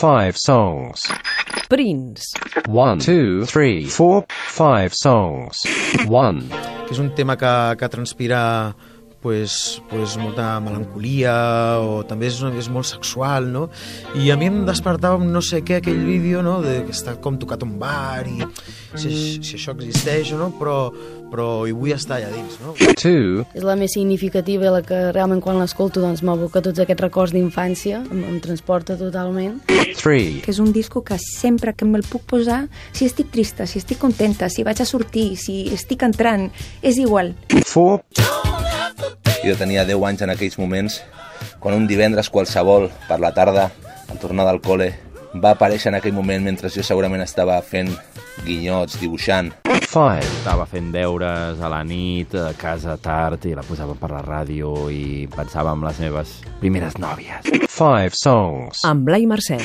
five songs. Prince. One, two, three, four, five songs. One. és un tema que, que transpira pues, pues molta melancolia o també és, és molt sexual, no? I a mi em despertava un no sé què aquell vídeo, no?, de que està com tocat un bar i si, si això existeix o no, però, però hi vull estar allà dins, no? Two. És la més significativa i la que realment quan l'escolto doncs m'evoca tots aquests records d'infància, em, em transporta totalment. Three. que és un disco que sempre que me'l puc posar, si estic trista, si estic contenta, si vaig a sortir, si estic entrant, és igual. Four. Jo tenia 10 anys en aquells moments, quan un divendres qualsevol, per la tarda, al tornar del col·le, va aparèixer en aquell moment mentre jo segurament estava fent guinyots, dibuixant. Five. Estava fent deures a la nit, a casa tard, i la posava per la ràdio i pensava en les meves primeres nòvies. Five songs. Amb Blai Mercè.